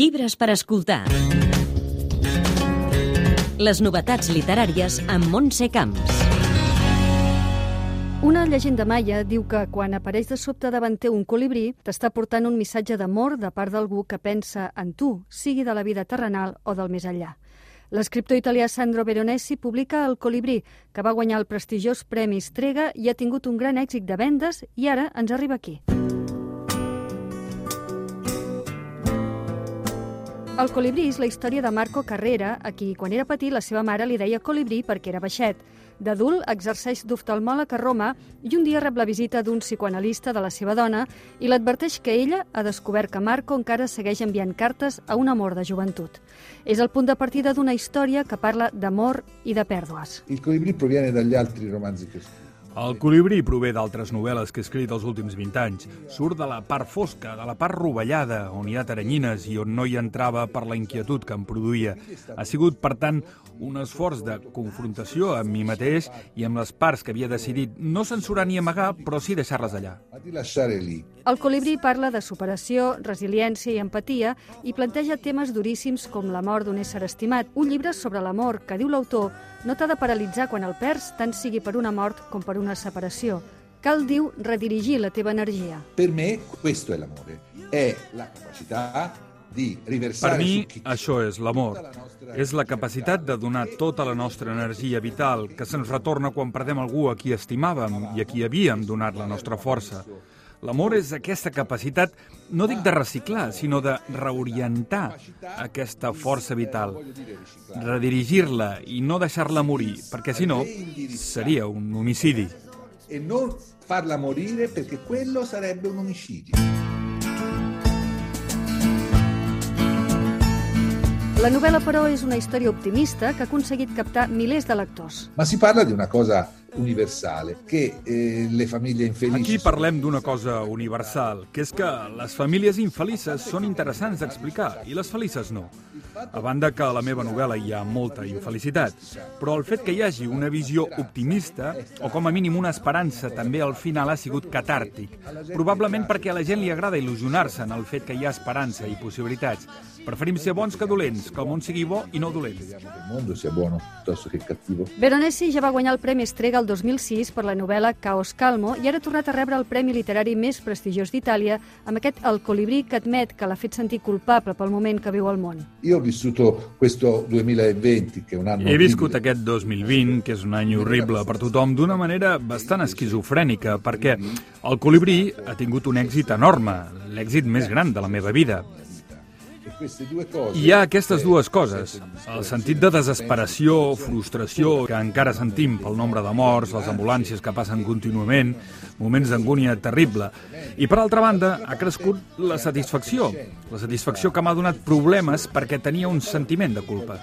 Llibres per escoltar. Les novetats literàries amb Montse Camps. Una llegenda maia diu que quan apareix de sobte davant teu un colibrí, t'està portant un missatge d'amor de part d'algú que pensa en tu, sigui de la vida terrenal o del més enllà. L'escriptor italià Sandro Veronesi publica El colibrí, que va guanyar el prestigiós Premi Strega i ha tingut un gran èxit de vendes i ara ens arriba aquí. El colibrí és la història de Marco Carrera, a qui, quan era petit, la seva mare li deia colibrí perquè era baixet. D'adult, exerceix d'oftalmòleg a Roma i un dia rep la visita d'un psicoanalista de la seva dona i l'adverteix que ella ha descobert que Marco encara segueix enviant cartes a un amor de joventut. És el punt de partida d'una història que parla d'amor i de pèrdues. Il colibrì proviene dagli altri romanzi scritto. El colibrí prové d'altres novel·les que he escrit els últims 20 anys. Surt de la part fosca, de la part rovellada, on hi ha taranyines i on no hi entrava per la inquietud que em produïa. Ha sigut, per tant, un esforç de confrontació amb mi mateix i amb les parts que havia decidit no censurar ni amagar, però sí deixar-les allà. El colibrí parla de superació, resiliència i empatia i planteja temes duríssims com la mort d'un ésser estimat. Un llibre sobre l'amor que, diu l'autor, no t'ha de paralitzar quan el perds, tant sigui per una mort com per una separació. Cal, diu, redirigir la teva energia. Per me questo è l'amore. È la capacità di Per riversare mi, su chi això és l'amor. És la capacitat de donar tota la nostra energia vital, que se'ns retorna quan perdem algú a qui estimàvem i a qui havíem donat la nostra força. L'amor és aquesta capacitat, no dic de reciclar, sinó de reorientar aquesta força vital, redirigir-la i no deixar-la morir, perquè si no, seria un homicidi. e non farla morire perché quello sarebbe un omicidio. La novel·la, però, és una història optimista que ha aconseguit captar milers de lectors. Ma si parla di una cosa universale, che eh, le famiglie infelici... Aquí parlem d'una cosa universal, que és que les famílies infelices són interessants d'explicar i les felices no. A banda que a la meva novel·la hi ha molta infelicitat, però el fet que hi hagi una visió optimista, o com a mínim una esperança, també al final ha sigut catàrtic. Probablement perquè a la gent li agrada il·lusionar-se en el fet que hi ha esperança i possibilitats. Preferim ser bons que dolents, que el món sigui bo i no dolent. Veronesi ja va guanyar el Premi Strega el 2006 per la novel·la Caos Calmo i ara ha tornat a rebre el premi literari més prestigiós d'Itàlia amb aquest El colibrí que admet que l'ha fet sentir culpable pel moment que viu al món. Io ho vissuto questo 2020, che è un anno He viscut aquest 2020, que és un any horrible per tothom, d'una manera bastant esquizofrènica, perquè el colibrí ha tingut un èxit enorme, l'èxit més gran de la meva vida. Hi ha aquestes dues coses, el sentit de desesperació, frustració que encara sentim pel nombre de morts, les ambulàncies que passen contínuament, moments d'angúnia terrible. I per altra banda, ha crescut la satisfacció, la satisfacció que m'ha donat problemes perquè tenia un sentiment de culpa.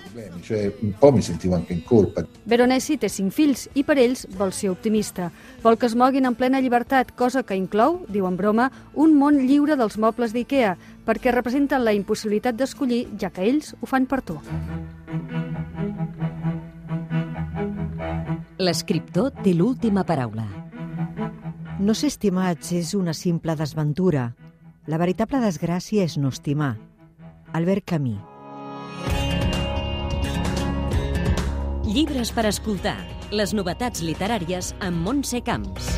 Cioè, un po' mi sentivo anche in colpa. Veronesi té cinc fills i per ells vol ser optimista. Vol que es moguin en plena llibertat, cosa que inclou, diu en broma, un món lliure dels mobles d'IKEA, perquè representen la impossibilitat d'escollir, ja que ells ho fan per tu. L'escriptor té l'última paraula. No ser estimats és una simple desventura. La veritable desgràcia és no estimar. Albert Camus. Llibres per escoltar. Les novetats literàries amb Montse Camps.